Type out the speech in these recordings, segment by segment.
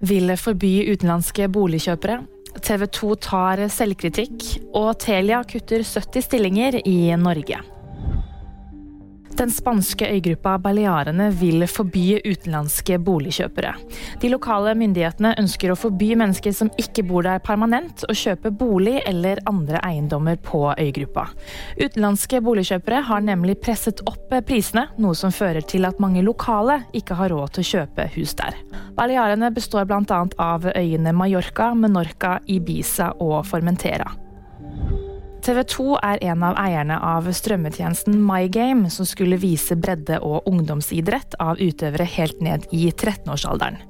vil forby utenlandske boligkjøpere. TV 2 tar selvkritikk, og Telia kutter 70 stillinger i Norge. Den spanske øygruppa Balearene vil forby utenlandske boligkjøpere. De lokale myndighetene ønsker å forby mennesker som ikke bor der permanent, å kjøpe bolig eller andre eiendommer på øygruppa. Utenlandske boligkjøpere har nemlig presset opp prisene, noe som fører til at mange lokale ikke har råd til å kjøpe hus der. Balearene består bl.a. av øyene Mallorca, Menorca, Ibiza og Formentera. TV 2 er en av eierne av strømmetjenesten MyGame, som skulle vise bredde- og ungdomsidrett av utøvere helt ned i 13-årsalderen.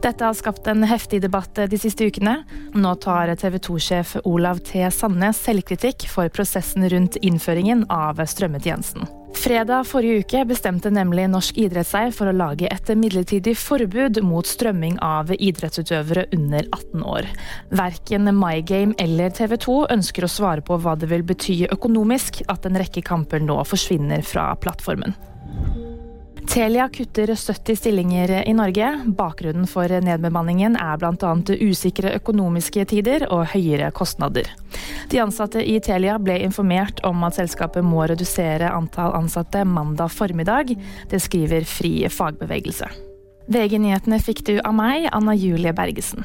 Dette har skapt en heftig debatt de siste ukene. Nå tar TV 2-sjef Olav T. Sandnes selvkritikk for prosessen rundt innføringen av strømmetjenesten. Fredag forrige uke bestemte nemlig Norsk idrett seg for å lage et midlertidig forbud mot strømming av idrettsutøvere under 18 år. Verken MyGame eller TV 2 ønsker å svare på hva det vil bety økonomisk at en rekke kamper nå forsvinner fra plattformen. Telia kutter 70 stillinger i Norge. Bakgrunnen for nedbemanningen er bl.a. usikre økonomiske tider og høyere kostnader. De ansatte i Telia ble informert om at selskapet må redusere antall ansatte mandag formiddag. Det skriver Fri fagbevegelse. VG-nyhetene fikk du av meg, Anna Julie Bergesen.